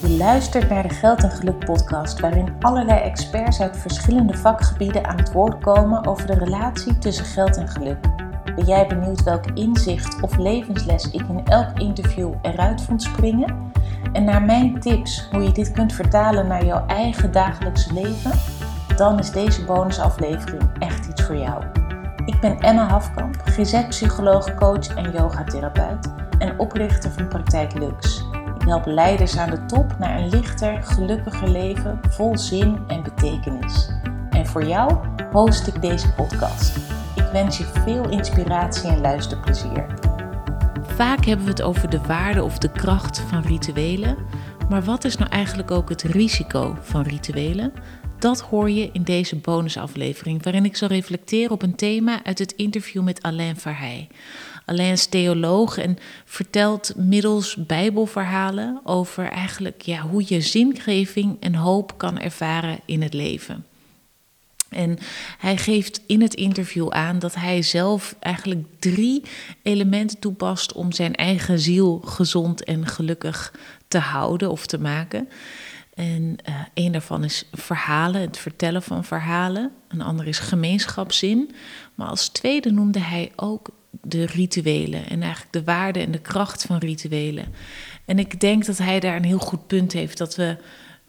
Je luistert naar de Geld en Geluk podcast, waarin allerlei experts uit verschillende vakgebieden aan het woord komen over de relatie tussen geld en geluk. Ben jij benieuwd welk inzicht of levensles ik in elk interview eruit vond springen? En naar mijn tips hoe je dit kunt vertalen naar jouw eigen dagelijkse leven? Dan is deze bonusaflevering echt iets voor jou. Ik ben Emma Hafkamp, GZ-psycholoog, coach en yogatherapeut en oprichter van Praktijk Lux. Help leiders aan de top naar een lichter, gelukkiger leven vol zin en betekenis. En voor jou host ik deze podcast. Ik wens je veel inspiratie en luisterplezier. Vaak hebben we het over de waarde of de kracht van rituelen. Maar wat is nou eigenlijk ook het risico van rituelen? Dat hoor je in deze bonusaflevering, waarin ik zal reflecteren op een thema uit het interview met Alain Verheij. Alain is theoloog en vertelt middels Bijbelverhalen over eigenlijk ja, hoe je zingeving en hoop kan ervaren in het leven. En hij geeft in het interview aan dat hij zelf eigenlijk drie elementen toepast om zijn eigen ziel gezond en gelukkig te houden of te maken. En uh, een daarvan is verhalen, het vertellen van verhalen. Een ander is gemeenschapszin. Maar als tweede noemde hij ook de rituelen en eigenlijk de waarde en de kracht van rituelen. En ik denk dat hij daar een heel goed punt heeft dat we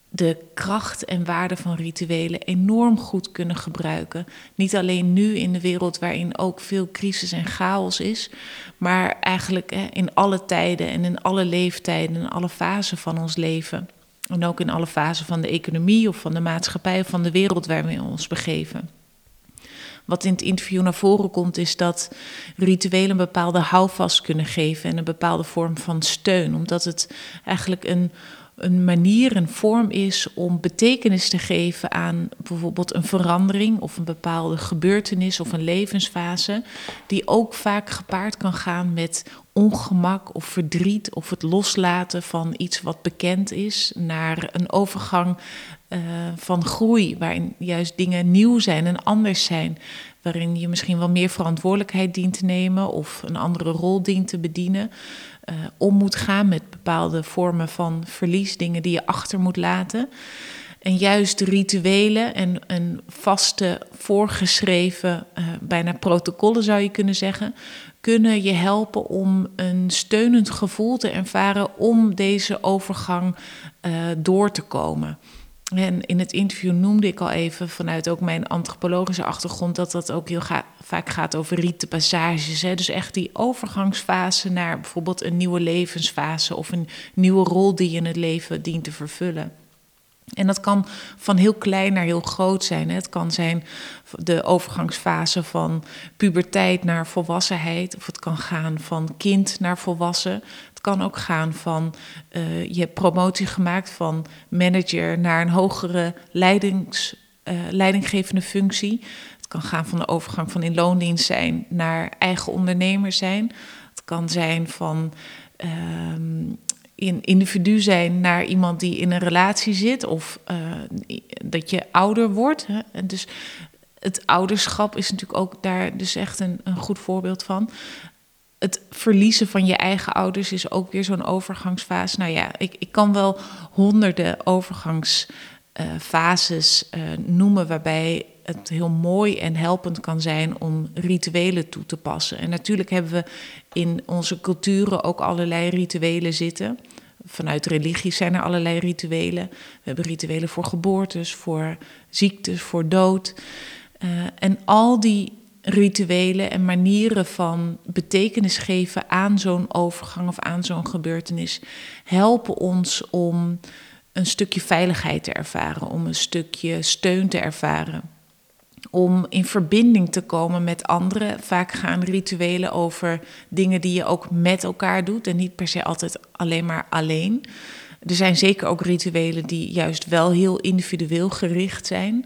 de kracht en waarde van rituelen enorm goed kunnen gebruiken. Niet alleen nu in de wereld waarin ook veel crisis en chaos is, maar eigenlijk in alle tijden en in alle leeftijden en alle fasen van ons leven. En ook in alle fasen van de economie of van de maatschappij of van de wereld waar we ons begeven. Wat in het interview naar voren komt, is dat rituelen een bepaalde houvast kunnen geven en een bepaalde vorm van steun. Omdat het eigenlijk een, een manier, een vorm is om betekenis te geven aan bijvoorbeeld een verandering of een bepaalde gebeurtenis of een levensfase, die ook vaak gepaard kan gaan met ongemak of verdriet of het loslaten van iets wat bekend is naar een overgang uh, van groei, waarin juist dingen nieuw zijn en anders zijn, waarin je misschien wel meer verantwoordelijkheid dient te nemen of een andere rol dient te bedienen, uh, om moet gaan met bepaalde vormen van verlies, dingen die je achter moet laten. En juist rituelen en, een vaste, voorgeschreven, uh, bijna protocollen zou je kunnen zeggen, kunnen je helpen om een steunend gevoel te ervaren om deze overgang door te komen. En in het interview noemde ik al even vanuit ook mijn antropologische achtergrond dat dat ook heel vaak gaat over rieten passages. Hè? Dus echt die overgangsfase naar bijvoorbeeld een nieuwe levensfase of een nieuwe rol die je in het leven dient te vervullen. En dat kan van heel klein naar heel groot zijn. Het kan zijn de overgangsfase van puberteit naar volwassenheid. Of het kan gaan van kind naar volwassen. Het kan ook gaan van uh, je hebt promotie gemaakt van manager naar een hogere leidings, uh, leidinggevende functie. Het kan gaan van de overgang van in loondienst zijn naar eigen ondernemer zijn. Het kan zijn van uh, in individu zijn naar iemand die in een relatie zit of uh, dat je ouder wordt. Dus het ouderschap is natuurlijk ook daar dus echt een, een goed voorbeeld van. Het verliezen van je eigen ouders is ook weer zo'n overgangsfase. Nou ja, ik, ik kan wel honderden overgangsfases uh, noemen waarbij het heel mooi en helpend kan zijn om rituelen toe te passen. En natuurlijk hebben we in onze culturen ook allerlei rituelen zitten. Vanuit religie zijn er allerlei rituelen. We hebben rituelen voor geboortes, voor ziektes, voor dood. Uh, en al die rituelen en manieren van betekenis geven aan zo'n overgang of aan zo'n gebeurtenis helpen ons om een stukje veiligheid te ervaren, om een stukje steun te ervaren om in verbinding te komen met anderen. Vaak gaan rituelen over dingen die je ook met elkaar doet en niet per se altijd alleen maar alleen. Er zijn zeker ook rituelen die juist wel heel individueel gericht zijn.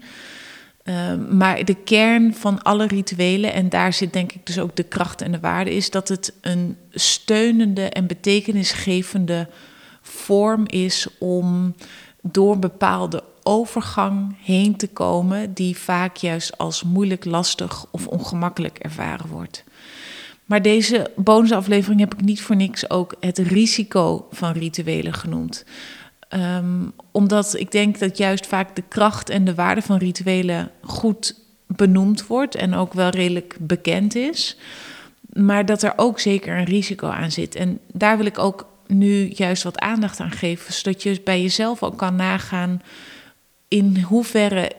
Uh, maar de kern van alle rituelen, en daar zit denk ik dus ook de kracht en de waarde, is dat het een steunende en betekenisgevende vorm is om door bepaalde overgang heen te komen die vaak juist als moeilijk, lastig of ongemakkelijk ervaren wordt. Maar deze bonusaflevering heb ik niet voor niks ook het risico van rituelen genoemd. Ehm, omdat ik denk dat juist vaak de kracht en de waarde van rituelen goed benoemd wordt en ook wel redelijk bekend is. Maar dat er ook zeker een risico aan zit. En daar wil ik ook nu juist wat aandacht aan geven, zodat je bij jezelf ook kan nagaan in hoeverre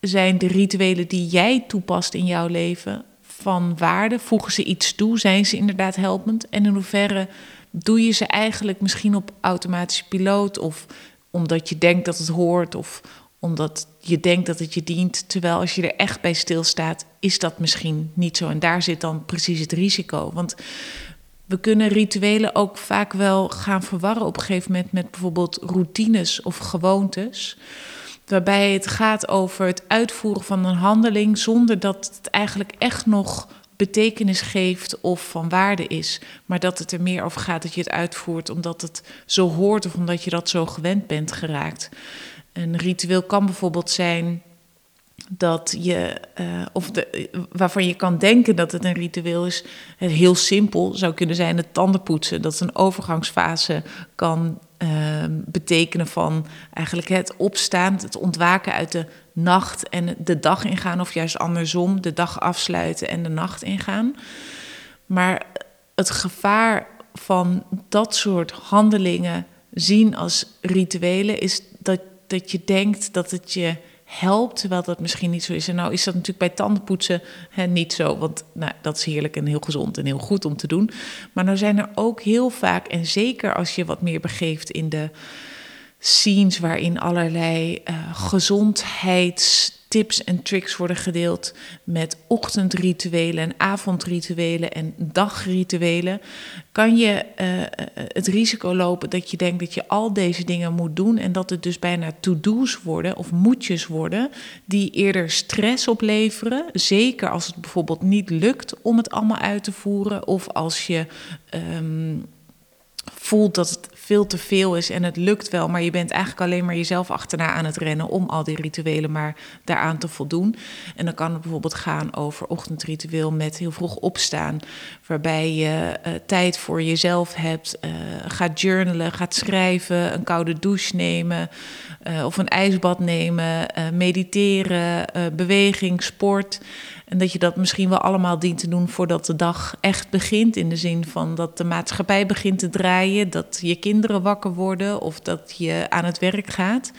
zijn de rituelen die jij toepast in jouw leven van waarde? Voegen ze iets toe? Zijn ze inderdaad helpend? En in hoeverre doe je ze eigenlijk misschien op automatische piloot of omdat je denkt dat het hoort of omdat je denkt dat het je dient, terwijl als je er echt bij stilstaat, is dat misschien niet zo. En daar zit dan precies het risico. Want we kunnen rituelen ook vaak wel gaan verwarren op een gegeven moment met bijvoorbeeld routines of gewoontes. Waarbij het gaat over het uitvoeren van een handeling zonder dat het eigenlijk echt nog betekenis geeft of van waarde is. Maar dat het er meer over gaat dat je het uitvoert omdat het zo hoort of omdat je dat zo gewend bent geraakt. Een ritueel kan bijvoorbeeld zijn dat je, uh, of de, waarvan je kan denken dat het een ritueel is, heel simpel zou kunnen zijn het tandenpoetsen. Dat een overgangsfase kan uh, betekenen van eigenlijk het opstaan, het ontwaken uit de nacht en de dag ingaan, of juist andersom, de dag afsluiten en de nacht ingaan. Maar het gevaar van dat soort handelingen zien als rituelen is dat, dat je denkt dat het je helpt, terwijl dat misschien niet zo is. En nou is dat natuurlijk bij tandenpoetsen hè, niet zo, want nou, dat is heerlijk en heel gezond en heel goed om te doen. Maar nou zijn er ook heel vaak, en zeker als je wat meer begeeft in de scenes waarin allerlei uh, gezondheids tips en tricks worden gedeeld met ochtendrituelen en avondrituelen en dagrituelen, kan je eh, eh, het risico lopen dat je denkt dat je al deze dingen moet doen en dat het dus bijna to-do's worden of moetjes worden die eerder stress opleveren. Zeker als het bijvoorbeeld niet lukt om het allemaal uit te voeren of als je. Um, voelt dat het veel te veel is en het lukt wel, maar je bent eigenlijk alleen maar jezelf achterna aan het rennen om al die rituelen maar daaraan te voldoen. En dan kan het bijvoorbeeld gaan over ochtendritueel met heel vroeg opstaan, waarbij je uh, tijd voor jezelf hebt, uh, gaat journalen, gaat schrijven, een koude douche nemen uh, of een ijsbad nemen, mediteren, beweging, sport. En dat je dat misschien wel allemaal dient te doen voordat de dag echt begint. In de zin van dat de maatschappij begint te draaien, dat je kinderen wakker worden of dat je aan het werk gaat.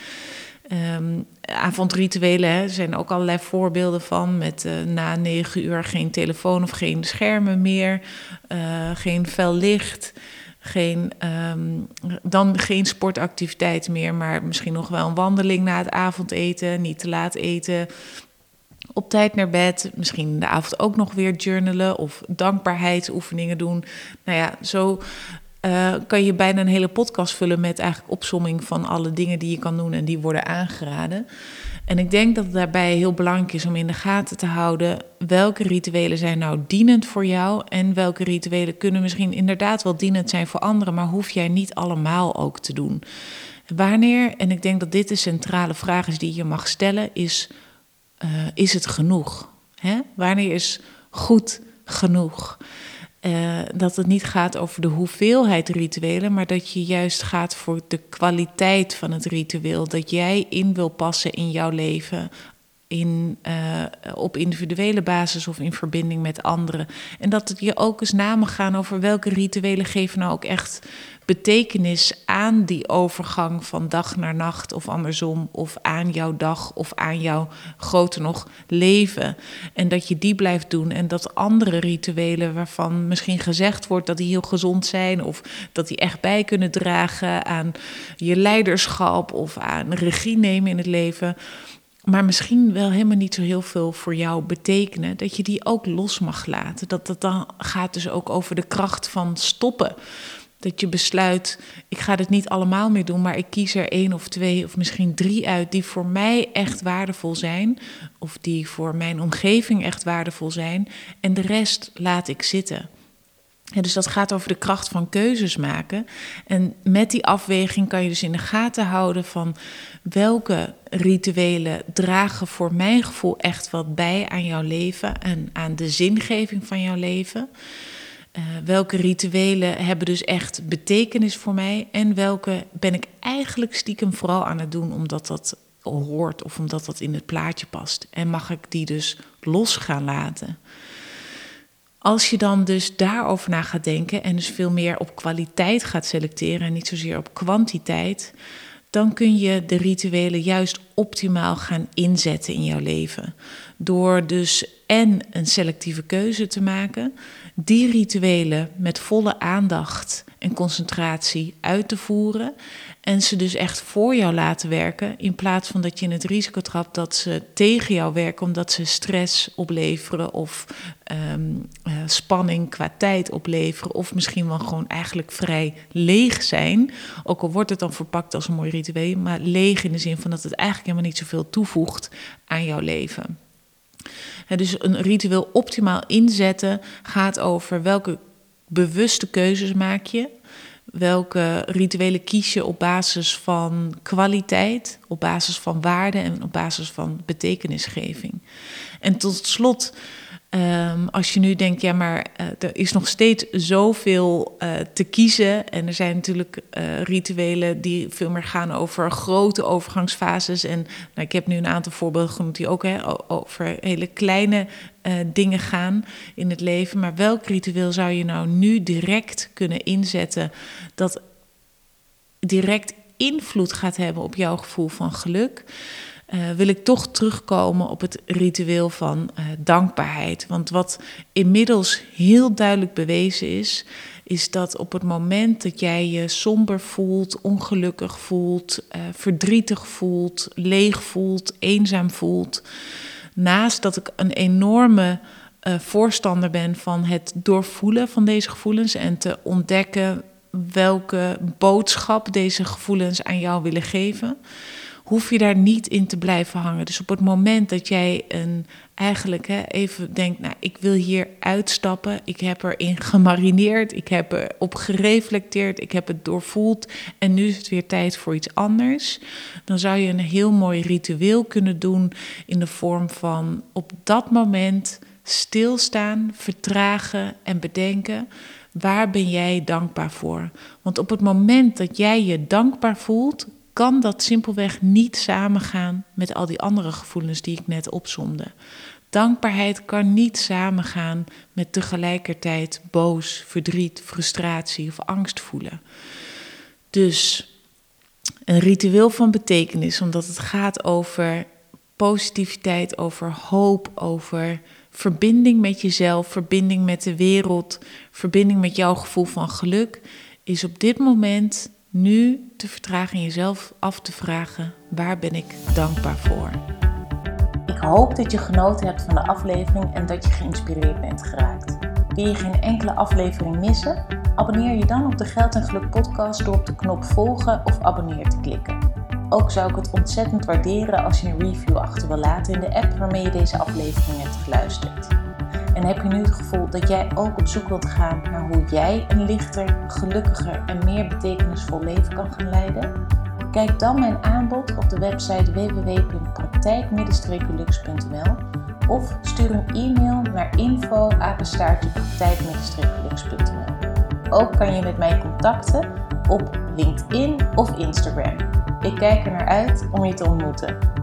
Um, avondrituelen, hè, zijn ook allerlei voorbeelden van. Met uh, na negen uur geen telefoon of geen schermen meer, uh, geen fel licht. Geen, um, dan geen sportactiviteit meer, maar misschien nog wel een wandeling na het avondeten. Niet te laat eten, op tijd naar bed. Misschien de avond ook nog weer journalen of dankbaarheidsoefeningen doen. Nou ja, zo uh, kan je bijna een hele podcast vullen met eigenlijk opsomming van alle dingen die je kan doen en die worden aangeraden. En ik denk dat het daarbij heel belangrijk is om in de gaten te houden welke rituelen zijn nou dienend voor jou en welke rituelen kunnen misschien inderdaad wel dienend zijn voor anderen, maar hoef jij niet allemaal ook te doen. Wanneer, en ik denk dat dit de centrale vraag is die je mag stellen, is uh, is het genoeg? Hè? Wanneer is goed genoeg? Uh, dat het niet gaat over de hoeveelheid rituelen, maar dat je juist gaat voor de kwaliteit van het ritueel. Dat jij in wil passen in jouw leven. In, uh, op individuele basis of in verbinding met anderen. En dat je ook eens namen gaan over welke rituelen geven nou ook echt betekenis aan die overgang van dag naar nacht of andersom, of aan jouw dag of aan jouw grote nog leven. En dat je die blijft doen en dat andere rituelen waarvan misschien gezegd wordt dat die heel gezond zijn of dat die echt bij kunnen dragen aan je leiderschap of aan regie nemen in het leven maar misschien wel helemaal niet zo heel veel voor jou betekenen, dat je die ook los mag laten. Dat dat dan gaat dus ook over de kracht van stoppen. Dat je besluit, ik ga dit niet allemaal meer doen, maar ik kies er één of twee of misschien drie uit die voor mij echt waardevol zijn. Of die voor mijn omgeving echt waardevol zijn. En de rest laat ik zitten. En dus dat gaat over de kracht van keuzes maken. En met die afweging kan je dus in de gaten houden van welke rituelen dragen voor mijn gevoel echt wat bij aan jouw leven en aan de zingeving van jouw leven. Uh, welke rituelen hebben dus echt betekenis voor mij en welke ben ik eigenlijk stiekem vooral aan het doen omdat dat hoort of omdat dat in het plaatje past. En mag ik die dus los gaan laten? Als je dan dus daarover na gaat denken en dus veel meer op kwaliteit gaat selecteren en niet zozeer op kwantiteit, dan kun je de rituelen juist optimaal gaan inzetten in jouw leven. Door dus en een selectieve keuze te maken, die rituelen met volle aandacht en concentratie uit te voeren en ze dus echt voor jou laten werken, in plaats van dat je in het risico trapt dat ze tegen jou werken omdat ze stress opleveren of ehm, eh, spanning qua tijd opleveren, of misschien wel gewoon eigenlijk vrij leeg zijn. Ook al wordt het dan verpakt als een mooi ritueel, maar leeg in de zin van dat het eigenlijk helemaal niet zoveel toevoegt aan jouw leven. dus een ritueel optimaal inzetten gaat over welke bewuste keuzes maak je Welke rituelen kies je op basis van kwaliteit, op basis van waarde en op basis van betekenisgeving? En tot slot, ehm, als je nu denkt, ja, maar uh, er is nog steeds zoveel uh, te kiezen. En er zijn natuurlijk uh, rituelen die veel meer gaan over grote overgangsfases. En nou, ik heb nu een aantal voorbeelden genoemd die ook hè, over hele kleine dingen gaan in het leven. Maar welk ritueel zou je nou nu direct kunnen inzetten dat direct invloed gaat hebben op jouw gevoel van geluk? Uh, wil ik toch terugkomen op het ritueel van uh, dankbaarheid. Want wat inmiddels heel duidelijk bewezen is, is dat op het moment dat jij je somber voelt, ongelukkig voelt, uh, verdrietig voelt, leeg voelt, eenzaam voelt, naast dat ik een enorme voorstander ben van het doorvoelen van deze gevoelens en te ontdekken welke boodschap deze gevoelens aan jou willen geven, hoef je daar niet in te blijven hangen. Dus op het moment dat jij een, eigenlijk hè, even denkt, nou, ik wil hier uitstappen, ik heb erin gemarineerd, ik heb erop gereflecteerd, ik heb het doorvoeld en nu is het weer tijd voor iets anders, dan zou je een heel mooi ritueel kunnen doen in de vorm van op dat moment stilstaan, vertragen en bedenken. Waar ben jij dankbaar voor? Want op het moment dat jij je dankbaar voelt, kan dat simpelweg niet samengaan met al die andere gevoelens die ik net opzomde. Dankbaarheid kan niet samengaan met tegelijkertijd boos, verdriet, frustratie of angst voelen. Dus een ritueel van betekenis, omdat het gaat over positiviteit, over hoop, over verbinding met jezelf, verbinding met de wereld, verbinding met jouw gevoel van geluk, is op dit moment nu te vertragen en jezelf af te vragen: waar ben ik dankbaar voor? Ik hoop dat je genoten hebt van de aflevering en dat je geïnspireerd bent geraakt. Wil je geen enkele aflevering missen? Abonneer je dan op de Geld en Geluk podcast door op de knop volgen of abonneer te klikken. Ook zou ik het ontzettend waarderen als je een review achter wil laten in de app waarmee je deze aflevering hebt geluisterd. En heb je nu het gevoel dat jij ook op zoek wilt gaan naar hoe jij een lichter, gelukkiger en meer betekenisvol leven kan gaan leiden? Kijk dan mijn aanbod op de website www.praktijk-lux.nl of stuur een e-mail naar info Ook kan je met mij contacten op LinkedIn of Instagram. Ik kijk er naar uit om je te ontmoeten.